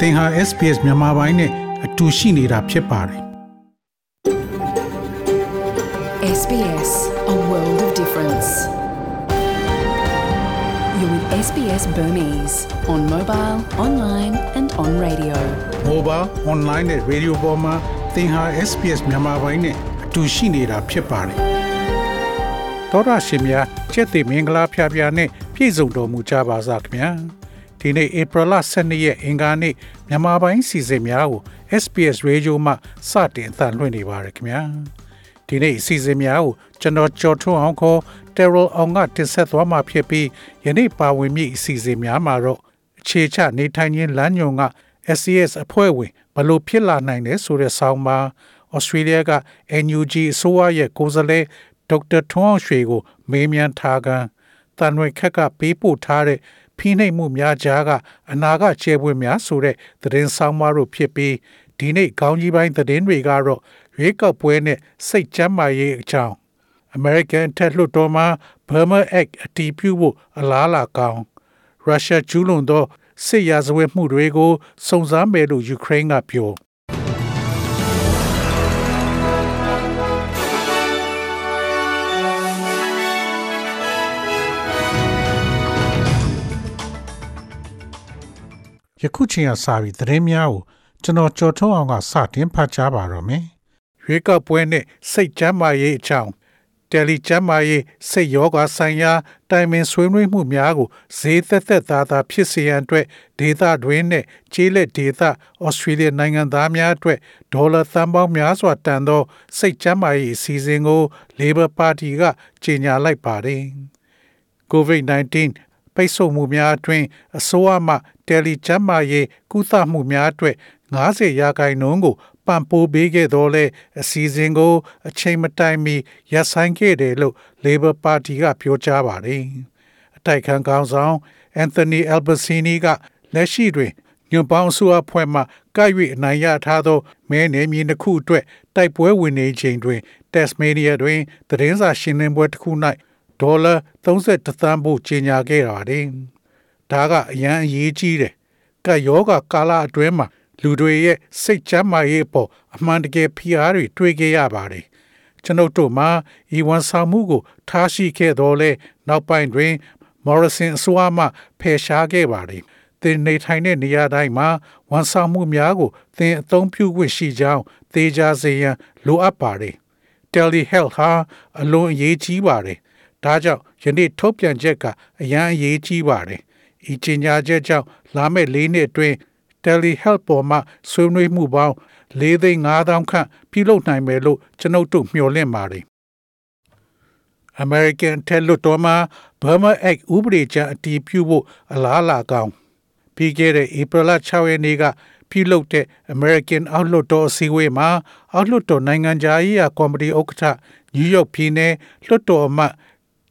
သင်ဟာ SPS မြန်မာပိုင်းနဲ့အတူရှိနေတာဖြစ်ပါတယ် SBS A world of difference. You're with SBS Burmese on mobile, online and on radio. mobile online နဲ့ radio ပေါ်မှာသင်ဟာ SPS မြန်မာပိုင်းနဲ့အတူရှိနေတာဖြစ်ပါတယ်တော်ရရှိမြကျက်တိမင်္ဂလာဖျားဖျားနဲ့ပြည့်စုံတော်မူကြပါစားခင်ဗျာ ဒီနေ့ဧပြီလ12ရက်အင်္ဂါနေ့မြန်မာပိုင်းစီစဉ်များကို SPS Radio မှစတင်အသံလွှင့်နေပါရခင်ဗျာဒီနေ့စီစဉ်များကိုကျွန်တော်ကြော်ထွန်းအောင်ခေါ် Terrell အောင်ကတင်ဆက်သွားမှာဖြစ်ပြီးယနေ့ပါဝင်မိအစီအစဉ်များမှာတော့အခြေချနေထိုင်ခြင်းလမ်းညွန်က SCS အဖွဲ့ဝင်ဘလို့ဖြစ်လာနိုင်တယ်ဆိုတဲ့ဆောင်းပါဩစတြေးလျက NUG အစိုးရရဲ့ကိုယ်စားလှယ်ဒေါက်တာထွန်းအောင်ရွှေကို မေးမြန်းထားကန်တန်ရွေခက်ကပေးပို့ထားတဲ့ ဖိနှိပ်မှုများကြားကအနာကချဲပွင့်များဆိုတဲ့သတင်းဆောင်မတို့ဖြစ်ပြီးဒီနေ့ခေါင်းကြီးပိုင်းသတင်းတွေကတော့ရွေးကောက်ပွဲနဲ့စိတ်ကြမ်းမာရေးအကြောင်း American ထက်လွှတ်တော်မှာ Burma Act အတည်ပြုဖို့အလားအလာကောင်းရုရှားကျူးလွန်သောစစ်ရာဇဝတ်မှုတွေကိုစုံစမ်းမယ်လို့ယူကရိန်းကပြော ယခုချိန်ကစပြီးသတင်းများကိုကျွန်တော်ကြော်ထုတ်အောင်ကစတင်ဖတ်ကြားပါတော့မယ်။ရွေးကောက်ပွဲနဲ့စိတ်ကြမ်းမာရေးအကြောင်းတယ်လီကျမ်းမာရေးစိတ်ယောဂဆိုင်ရာတိုင်ပင်ဆွေးနွေးမှုများကိုဈေးသက်သက်သာသာဖြစ်စေရန်အတွက်ဒေသတွင်းနဲ့ကျေးလက်ဒေသဩစတြေးလျနိုင်ငံသားများအတွက်ဒေါ်လာသန်းပေါင်းများစွာတန်သော စိတ်ကျမ်းမာရေးအစီအစဉ်ကို Labor Party ကကြေညာလိုက်ပါတယ်။ COVID-19 ပိတ်ဆို့မှုများအတွင်းအစိုးရမှတယ်လီကျမ်းမာရေးကုသမှုများအတွက်90ရာခိုင်နှုန်းကိုပံ့ပိုးပေးခဲ့တော့လဲအစည်းအဝေးကို အချိန်မတိုင်မီရပ်ဆိုင်းခဲ့တယ်လို့ Labor Party ကပြောကြားပါတယ်။အတိုက်ခံခေါင်းဆောင် Anthony Albanese ကလက်ရှိတွင်ညွန်ပေါင်းအစိုးရဖွဲ့မှကိုက်၍အနိုင်ရထားသောမဲနယ်မြေတစ်ခုအတွက်တိုက်ပွဲဝင်နေချိန်တွင် Tasmania တွင်သတင်းစာရှင်းလင်းပွဲတစ်ခု၌ ဒေါ်လာ31သန်းဖို့ကြေညာခဲ့ပါတယ်။ဒါကအရန်အရေးကြီးတယ်။ကယောဂကာလအတွင်းမှာလူတွေရဲ့စိတ်ချမ်းသာရေးပေါ်အမှန်တကယ်ဖိအားတွေတွေ့ခဲ့ရပါတယ်။ကျွန်ုပ်တို့မှာဤဝန်ဆောင်မှုကို ထားရှိခဲ့တော်လဲနောက်ပိုင်းတွင် Morrison အစိုးရမှဖယ်ရှားခဲ့ပါတယ်။သင်နေထိုင်တဲ့နေရာတိုင်းမှာဝန်ဆောင်မှုများကိုသင်အသုံးပြုခွင့်ရှိကြောင်းသေချာစေရန်လိုအပ်ပါတယ်။ Telehealth ဟာအလွန်အရေးကြီးပါတယ်။ ဒါကြောင့်ယနေ့ထုတ်ပြန်ချက်ကအရန်အရေးကြီးပါတယ်။ဤကြေညာချက်ကြောင့်လာမယ့်၄နှစ်အတွင်း telehealth ပေါ်မှာဆွေးနွေးမှုပေါင်း၄သိန်း5000ခန့်ပြုလုပ်နိုင်မယ်လို့ကျွန်ုပ်တို့မျှော်လင့်ပါတယ်။ American ထဲလွတ်တော်မှာ Burma Act ဥပဒေကြမ်းအတည်ပြုဖို့အလားအလာကောင်းပြီးခဲ့တဲ့ဧပြီလ6ရက်နေ့ကပြုလုပ်တဲ့ American အောက်လွှတ်တော်အစည်းအဝေးမှာအောက်လွှတ်တော်နိုင်ငံခြားရေးရာကော်မတီဥက္ကဋ္ဌ New York ပြည်နယ်လွှတ်တော်အမတ်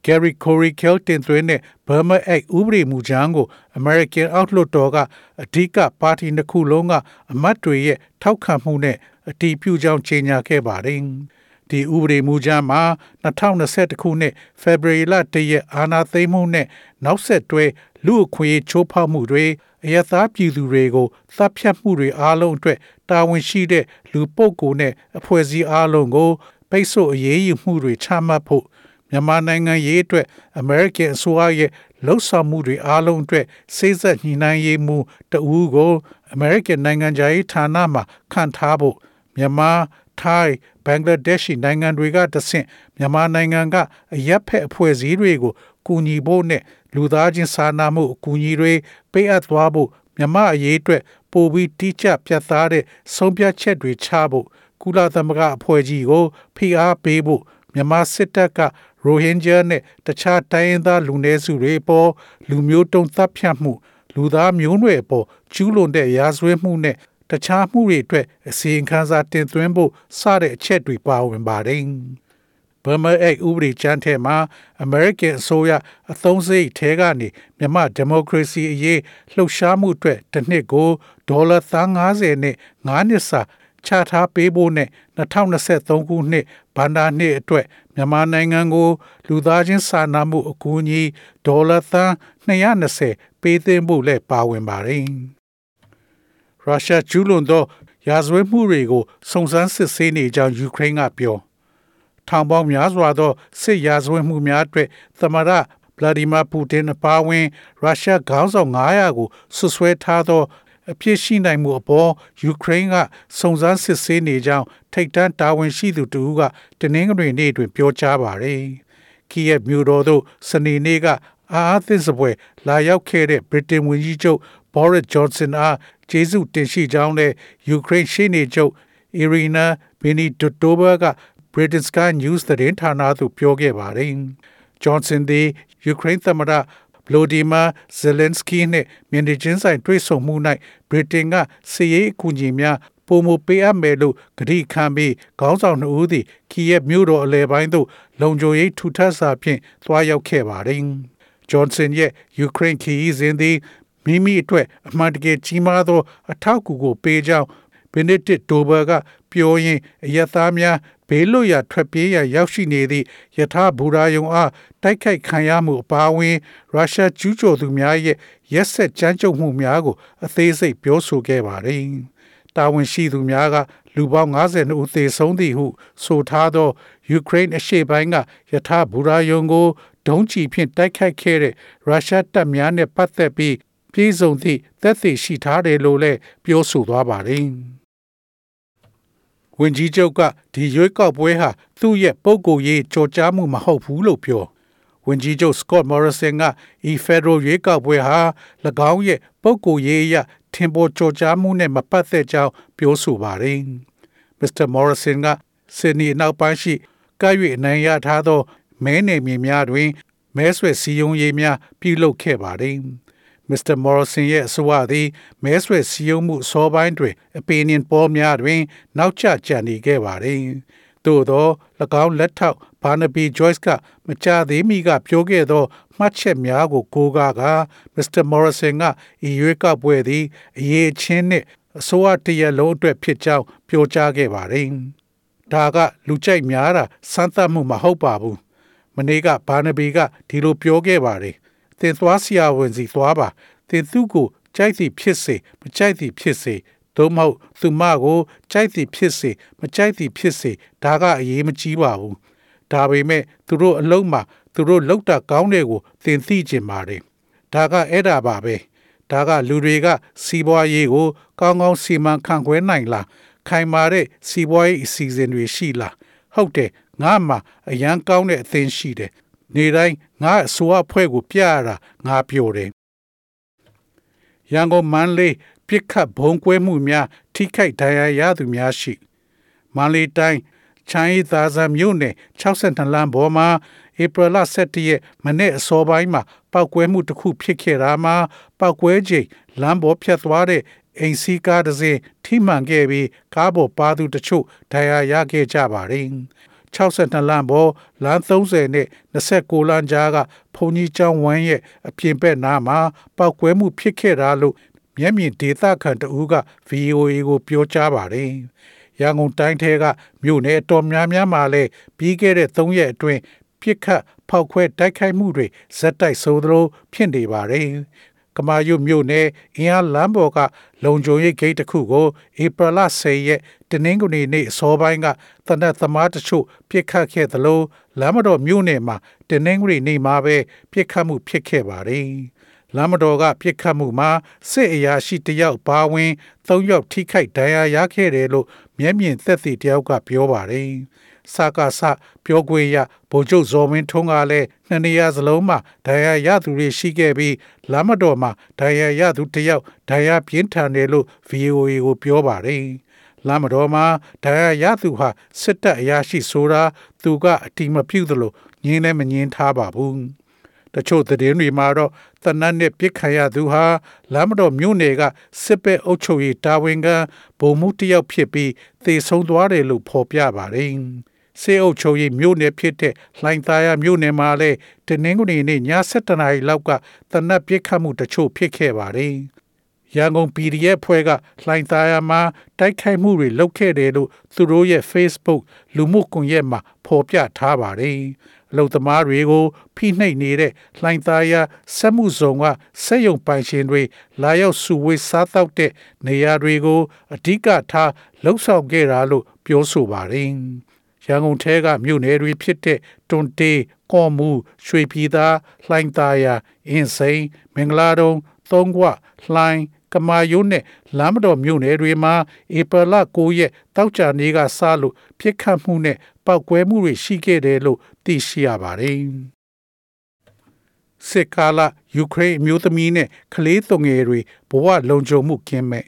Gary Coryell တင်သွင်းတဲ့ Burma Act ဥပဒေမူကြမ်းကို American အောက်လွှတ်တော်ကအဓိကပါတီနှစ်ခုလုံးကအမတ်တွေရဲ့ထောက်ခံမှုနဲ့အတည်ပြုကြောင်းကြေညာခဲ့ပါတယ်။ဒီဥပဒေမူကြမ်းမှာ2021ခုနှစ်ဖေဖော်ဝါရီလတရက်အာဏာသိမ်းမှုနဲ့နောက်ဆက်တွဲလူအခွင့်အရေးချိုးဖောက်မှုတွေအယက်သားပြည်သူတွေကိုသတ်ဖြတ်မှုတွေအားလုံးအတွက်တာဝန်ရှိတဲ့လူပုဂ္ဂိုလ်နဲ့အဖွဲ့အစည်းအားလုံးကိုပိတ်ဆို့အရေးယူမှုတွေချမှတ်ဖို့ မြန်မာနိုင်ငံရေးအတွက် American အစိုးရရဲ့လှုပ်ဆောင်မှုတွေအားလုံးအတွက်စိစက်ညှိနှိုင်းရေးမှုတဦးကို American နိုင်ငံခြားရေးဌာနမှခန့်ထားဖို့မြန်မာထိုင်းဘင်္ဂလားဒေ့ရှ်နိုင်ငံတွေကတဆင့်မြန်မာနိုင်ငံကအရက်ဖက်အဖွဲ့အစည်းတွေကိုကူညီဖို့နဲ့လူသားချင်းစာနာမှုအကူအညီတွေပေးအပ်သွားဖို့မြန်မာအရေးအတွက်ပိုပြီးတိကျပြတ်သားတဲ့ဆုံးဖြတ်ချက်တွေချဖို့ကုလသမဂ္ဂအဖွဲ့ကြီးကိုဖိအားပေးဖို့ မြန်မာစစ်တပ်ကရိုဟင်ဂျာနဲ့တခြားတိုင်းရင်းသားလူနည်းစုတွေပေါ်လူမျိုးတုံးသတ်ဖြတ်မှုလူသားမျိုးနွယ်အပေါ်ကျူးလွန်တဲ့ရာဇဝတ်မှုနဲ့တခြားမှုတွေအတွက်အစီရင်ခံစာတင်သွင်းဖို့စတဲ့အချက်တွေပါဝင်ပါတယ်။ Burma Act ဥပဒေကြမ်းထဲမှာ American အစိုးရအသုံးစရိတ်ထဲကနေမြန်မာဒီမိုကရေစီအရေးလှုပ်ရှားမှုအတွက်တစ်နှစ်ကိုဒေါ်လာ350နဲ့9နှစ်စာ ချထားပေးဖို့နဲ့2023ခုနှစ်ဘဏ္ဍာနှစ်အတွက်မြန်မာနိုင်ငံကို လူသားချင်းစာနာမှုအကူအညီဒေါ်လာသန်း220ပေးသွင်းဖို့လည်းပါဝင်ပါတယ်ရုရှားကျူးလွန်သောရာဇဝတ်မှုတွေကိုစုံစမ်းစစ်ဆေးနေကြောင်းယူကရိန်းကပြောထောင်ပေါင်းများစွာသောစစ်ရာဇဝတ်မှုများအတွက်သမရဗလာဒီမာပူတင်အပါအဝင်ရုရှားခေါင်းဆောင်900ကိုဆွဆွဲထားသော အပြစ်ရှိနိုင်မှုအပေါ်ယူကရိန်းကစုံစမ်းစစ်ဆေးနေကြောင်းထိပ်တန်းတာဝန်ရှိသူတူကတနင်္ဂနွေနေ့တွင်ပြောကြားပါတယ်။ကီယက်မြို့တော်သို့စနေနေ့ကအာအသစ်စပွဲလာရောက်ခဲ့တဲ့ဗြိတိန်ဝန်ကြီးချုပ်ဘောရစ်ဂျွန်ဆန်အားကျေးဇူးတင်ရှိကြောင်းလည်းယူကရိန်းရှေ့နေချုပ်အီရီနာဘီနီဒိုတိုဘာက British Sky News သတင်းဌာနသို့ပြောခဲ့ပါတယ်။ဂျွန်ဆန်သည်ယူကရိန်းသမ္မတ ဗလိုဒီမာဇယ်လန်စကီနှင့်မြင်ချင်းဆိုင်တွေ့ဆုံမှု၌ဗြိတိန်ကစစ်ရေးအကူအညီများပုံမပေးအပ်မယ်လို့ကတိခံပြီးခေါင်းဆောင်နှုတ်ဦးသည်ကီယက်မြို့တော်အလဲပိုင်းသို့လုံခြုံရေးထူထပ်စွာဖြင့်သွားရောက်ခဲ့ပါတယ်။ဂျွန်ဆန်ရဲ့ယူကရိန်းခီးစဉ်သည်မိမိအတွက်အမှန်တကယ်ကြီးမားသော အထောက်အကူကိုပေးကြောင်းဘင်နစ်တစ်ဒိုဘာကပြောရင်းအယက်သားများ ဘေးလွတ်ရာထွက်ပြေးရာရောက်ရှိနေသည့်ယထာဘူရာယုံအားတိုက်ခိုက်ခံရမှုအပါအဝင်ရုရှားကျူးကျော်သူများရဲ့ရက်ဆက်ကြမ်းကြုတ်မှုများကိုအသေးစိတ်ပြောဆိုခဲ့ပါတယ်။တာဝန်ရှိသူများကလူပေါင်း90ဦးသေဆုံးသည်ဟုဆိုထားသောယူကရိန်းအရှေ့ပိုင်းကယထာဘူရာယုံကိုဒုံးကျည်ဖြင့်တိုက်ခိုက်ခဲ့တဲ့ရုရှားတပ်များနဲ့ပတ်သက်ပြီးပြည်စုံသည့်သက်သေရှိထားတယ်လို့လည်းပြောဆိုသွားပါတယ်။ ဝင်ကြီးချုပ်ကဒီရွေးကောက်ပွဲဟာသူ့ရဲ့ပုံကိုယ်ရေးကြော်ကြားမှုမဟုတ်ဘူးလို့ပြောဝင်ကြီးချုပ်စကော့မော်ရဆန်ကဤဖက်ဒရယ်ရွေးကောက်ပွဲဟာ၎င်းရဲ့ပုံကိုယ်ရေးအရထင်ပေါ်ကြော်ကြားမှုနဲ့မပတ်သက်ကြောင်းပြောဆိုပါတယ်မစ္စတာမော်ရဆန်ကဆင်နီနောက်ပိုင်းရှိကရွေအနိုင်ရထားသောမဲနယ်မြေများတွင်မဲဆွယ်စည်းရုံးရေးများပြုလုပ်ခဲ့ပါတယ်။ မစ္စတာမော်ဆင်ရဲ့အဆိုအသည်မဲဆွယ်စည်းရုံးမှုအစောပိုင်းတွင် opinion poll များတွင် နောက်ကျကျန်နေခဲ့ပါသည်။သို့သော၎င်းလက်ထောက်ဘာနဘီဂျွို့စ်ကမကြသေးမီကပြောခဲ့သောမှတ်ချက်များကိုကိုးကားကမစ္စတာမော်ဆင်ကဤရွေးကောက်ပွဲသည်အရေးချင်းနှင့်အစိုးရတရလုံးအတွက်ဖြစ်ကြောင်းပြောကြားခဲ့ပါတယ်။ဒါကလူကြိုက်များတာစမ်းသပ်မှုမဟုတ်ပါဘူး။မနေ့ကဘာနဘီကဒီလိုပြောခဲ့ပါတယ်။ သင်သွားဆရာဝန်စီသွားပါသင်သူ့ကိုကြိုက်သည်ဖြစ်စေမကြိုက်သည်ဖြစ်စေသို့မဟုတ်သူမကိုကြိုက်သည်ဖြစ်စေမကြိုက်သည်ဖြစ်စေဒါကအရေးမကြီးပါဘူးဒါပေမဲ့သူတို့အလုံးမှာသူတို့လောက်တာကောင်းတဲ့ကိုသင်သိကျင်ပါတယ်ဒါကအဲ့ဒါပါပဲဒါကလူတွေက စီးပွားရေးကို ကောင်းကောင်းစီမံခန့်ခွဲနိုင်လားခိုင်မာတဲ့စီးပွားရေးအစီအစဉ်တွေရှိလားဟုတ်တယ်ငါမှအရန်ကောင်းတဲ့အသင်းရှိတယ် နေတိုင်းငါအစိုးအဖွဲကိုပြရတာငါပြောတယ်ရန်ကုန်မန္တလေးပြစ်ခတ်ဘုံကွဲမှုများထိခိုက်ဒဏ်ရာရသူများရှိမန္တလေးတိုင်းချိုင်းသာဇာမြို့နယ်62လမ်းပေါ်မှာဧပြီလ17ရက်မနေ့အစောပိုင်းမှာပောက်ကွဲမှုတစ်ခုဖြစ်ခဲ့တာမှာပောက်ကွဲချိန်လမ်းပေါ်ဖြတ်သွားတဲ့အိမ်စီးကားတစ်စင်းထိမှန်ခဲ့ပြီးကားပေါ်ပါသူတချို့ဒဏ်ရာရခဲ့ကြပါတယ် 62လမ်းပေါ်လမ်း30နဲ့29လမ်းကြားကဘုံကြီးကျောင်းဝမ်းရဲ့အပြင်ဘက်နားမှာပောက်ကွဲမှုဖြစ်ခဲ့တာလို့မျက်မြင်ဒေသခံတဦးက VOA ကိုပြောကြားပါတယ်။ရန်ကုန်တိုင်းထဲကမြို့နယ်အတော်များများမှာလည်းပြီးခဲ့တဲ့3ရက်အတွင်းပြစ်ခတ်ဖောက်ခွဲတိုက်ခိုက်မှုတွေဇက်တိုက်ဆိုသလိုဖြစ်နေပါတယ် ကမာယုမြို့နယ်အင်အားလမ်းပေါ်ကလုံခြုံရေးဂိတ်တစ်ခုကိုဧပြီလ10ရက်တနင်္ဂနွေနေ့အစောပိုင်းကတနက်သမားတချို့ပြစ်ခတ်ခဲ့သလိုလမ်းမတော်မြို့နယ်မှာတနင်္ဂနွေနေ့မှာပဲပြစ်ခတ်မှုဖြစ်ခဲ့ပါတယ်။လမ်းမတော်ကပြစ်ခတ်မှုမှာစစ်အရာရှိတယောက်ပါဝင်၃ယောက်ထိခိုက်ဒဏ်ရာရခဲ့တယ်လို့မျက်မြင်သက်သေတယောက်ကပြောပါတယ်။ စကားဆပြောခွင့်ရဗိုလ်ချုပ်ဇော်မင်းထွန်းကလည်းနှစ်နေရာစလုံးမှာဒဏ်ရာရသူတွေရှိခဲ့ပြီးလမ်းမတော်မှာဒဏ်ရာရသူတယောက်ဒဏ်ရာပြင်းထန်တယ်လို့ VOA ကိုပြောပါတယ်လမ်းမတော်မှာဒဏ်ရာရသူဟာစစ်တပ်အရာရှိဆိုတာသူကအတိမပြုသလိုငင်းလည်းမငင်းထားပါဘူးတချို့သတင်းတွေမှာတော့တနတ်နဲ့ပြစ်ခံရသူဟာလမ်းမတော်မြို့နယ်ကစစ်ပဲအုပ်ချုပ်ရေးတာဝန်ခံဗိုလ်မှူးတယောက်ဖြစ်ပြီးသေဆုံးသွားတယ်လို့ဖော်ပြပါတယ် စေအုပ်ချုပ်ရေးမြို့နယ်ဖြစ်တဲ့လှိုင်သာယာမြို့နယ်မှာလည်းတနင်္ဂနွေနေ့ည7:00နာရီလောက်ကတနက်ပြစ်ခတ်မှုတချို့ဖြစ်ခဲ့ပါတယ်။ရန်ကုန် PDF ဖွဲ့ကလှိုင်သာယာမှာတိုက်ခိုက်မှုတွေလုပ်ခဲ့တယ်လို့သူတို့ရဲ့ Facebook လူမှုကွန်ရက်မှာဖော်ပြထားပါတယ်။အလုသမားတွေကိုဖိနှိပ်နေတဲ့လှိုင်းသားရစက်မှုဇုံကစက်ယုံပိုင်ရှင်တွေလာရောက်စုဝေးစားတောက်တဲ့နေရာတွေကိုအဓိကထားလှုပ်ဆောင်ခဲ့တာလို့ပြောဆိုပါတယ်။ ရန်ကုန်ထဲကမြို့နယ်တွေဖြစ်တဲ့တွန်တေးကော်မူရွှေပြည်သာလှိုင်းသားရအင်းစိန်မင်္ဂလာတုံသုံးခွလှိုင်းကမာယုံနဲ့လမ်းမတော်မြို့နယ်တွေမှာဧပြီလ9ရက်တောက်ကြနေ့ကစလို့ပြစ်ခတ်မှုနဲ့ပောက်ကွဲမှုတွေရှိခဲ့တယ်လို့သိရှိရပါတယ်။စစ်ကာလယူကရိန်းမျိုးသမီးနဲ့ကလေးသူငယ်တွေဘဝလုံခြုံမှုကင်းမဲ့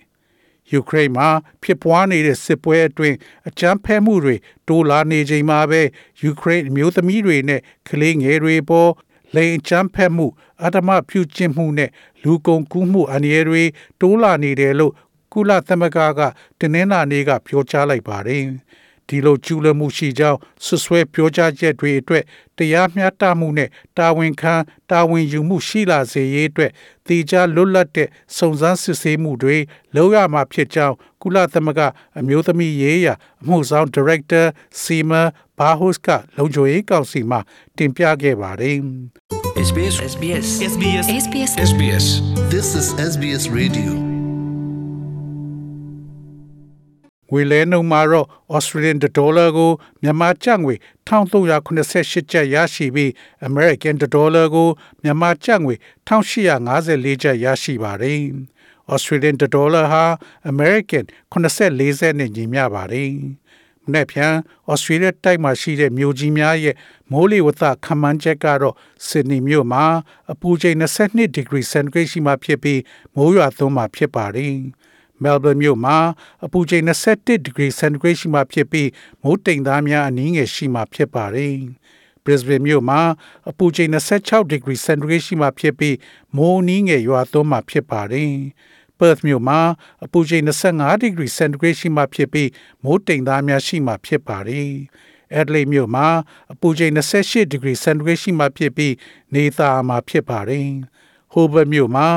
ယူကရိန်းမှာဖြစ်ပွားနေတဲ့စစ်ပွဲအတွင်းအကြမ်းဖက်မှုတွေတိုးလာနေချိန်မှာပဲယူကရိန်းမျိုးသမီးတွေနဲ့ကလေးငယ်တွေပေါ်လိန်ချမ်းဖက်မှုအတ္တမပြုကျင့်မှုနဲ့လူကုန်ကူးမှုအန္တရာယ်တွေတိုးလာနေတယ်လို့ကုလသမဂ္ဂကတင်းနှင်းနာနေကပြောကြားလိုက်ပါတယ် ဒီလိုကျူးလွန်မှုရှိကြောင်းဆွဆွဲပြောကြားချက်တွေအတွက်တရားမျှတမှုနဲ့တာဝန်ခံတာဝန်ယူမှုရှိလာစေရေးအတွက်တေချာလွတ်လပ်တဲ့စုံစမ်းစစ်ဆေးမှုတွေလုပ်ရမှာဖြစ်ကြောင်းကုလသမဂ္ဂအမျိုးသမီးရေးရာအမှုဆောင်ဒါရိုက်တာစီမာဘာဟုစ်ကလုံခြုံရေးကောင်စီမှတင်ပြခဲ့ပါတယ် SBS SBS SBS SBS SBS This is SBS Radio. ငွေလဲနှုန်းမှာတော့ Australian dollar ကိုမြန်မာကျပ်ငွေ1388ကျပ်ရရှိပြီး American dollar ကိုမြန်မာကျပ်ငွေ1854ကျပ်ရရှိပါတယ်။ Australian dollar ဟာ American 84ကျပ်နဲ့ညီမျှပါတယ်။မနေ့ဖြန်ဩစတြေးလျတိုက်မှာရှိတဲ့မြို့ကြီးများရဲ့မိုးလေဝသခန့်မှန်းချက်ကတော့ဆစ်ဒနီမြို့မှာအပူချိန်22ဒီဂရီစင်တီဂရိတ်ရှိမှဖြစ်ပြီးမိုးရွာသွန်းမှာဖြစ်ပါတယ်။ မဲလ်ဘန်မြို့မှာအပူချိန်21ဒီဂရီစင်တီဂရိတ်ရှိမှဖြစ်ပြီးမိုးတိမ်သားများအနည်းငယ်ရှိမှဖြစ်ပါတယ်။ Brisbane မြို့မှာအပူချိန်26ဒီဂရီစင်တီဂရိတ်ရှိမှဖြစ်ပြီးမိုးအနည်းငယ်ရွာသွန်းမှာဖြစ်ပါတယ်။ Perth မြို့မှာအပူချိန်25ဒီဂရီစင်တီဂရိတ်ရှိမှဖြစ်ပြီးမိုးတိမ်သားများရှိမှဖြစ်ပါတယ်။ Adelaide မြို့မှာအပူချိန်28ဒီဂရီစင်တီဂရိတ်ရှိမှဖြစ်ပြီးနေသားမှာဖြစ်ပါတယ်။ Hobart မြို့မှာ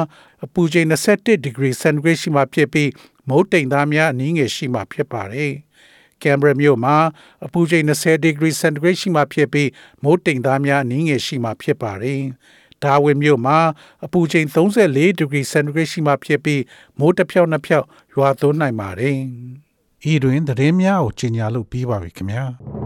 အပူချိန်21ဒီဂရီစင်တီဂရိတ်ရှိမှဖြစ်ပြီးမိုးတိမ်သားများအနည်းငယ်ရှိမှဖြစ်ပါတယ်။ Canberra မြို့မှာအပူချိန်20ဒီဂရီစင်တီဂရိတ်ရှိမှဖြစ်ပြီးမိုးတိမ်သားများအနည်းငယ်ရှိမှဖြစ်ပါတယ်။ဒါဝင်မြို့မှာအပူချိန်34ဒီဂရီစင်တီဂရိတ်ရှိမှဖြစ်ပြီးမိုးတစ်ဖြောက်နှစ်ဖြောက်ရွာသွန်းနိုင်ပါတယ်။ဤတွင်သတင်းများကိုကြီးညာလို့ပြီးပါပြီခင်ဗျာ။။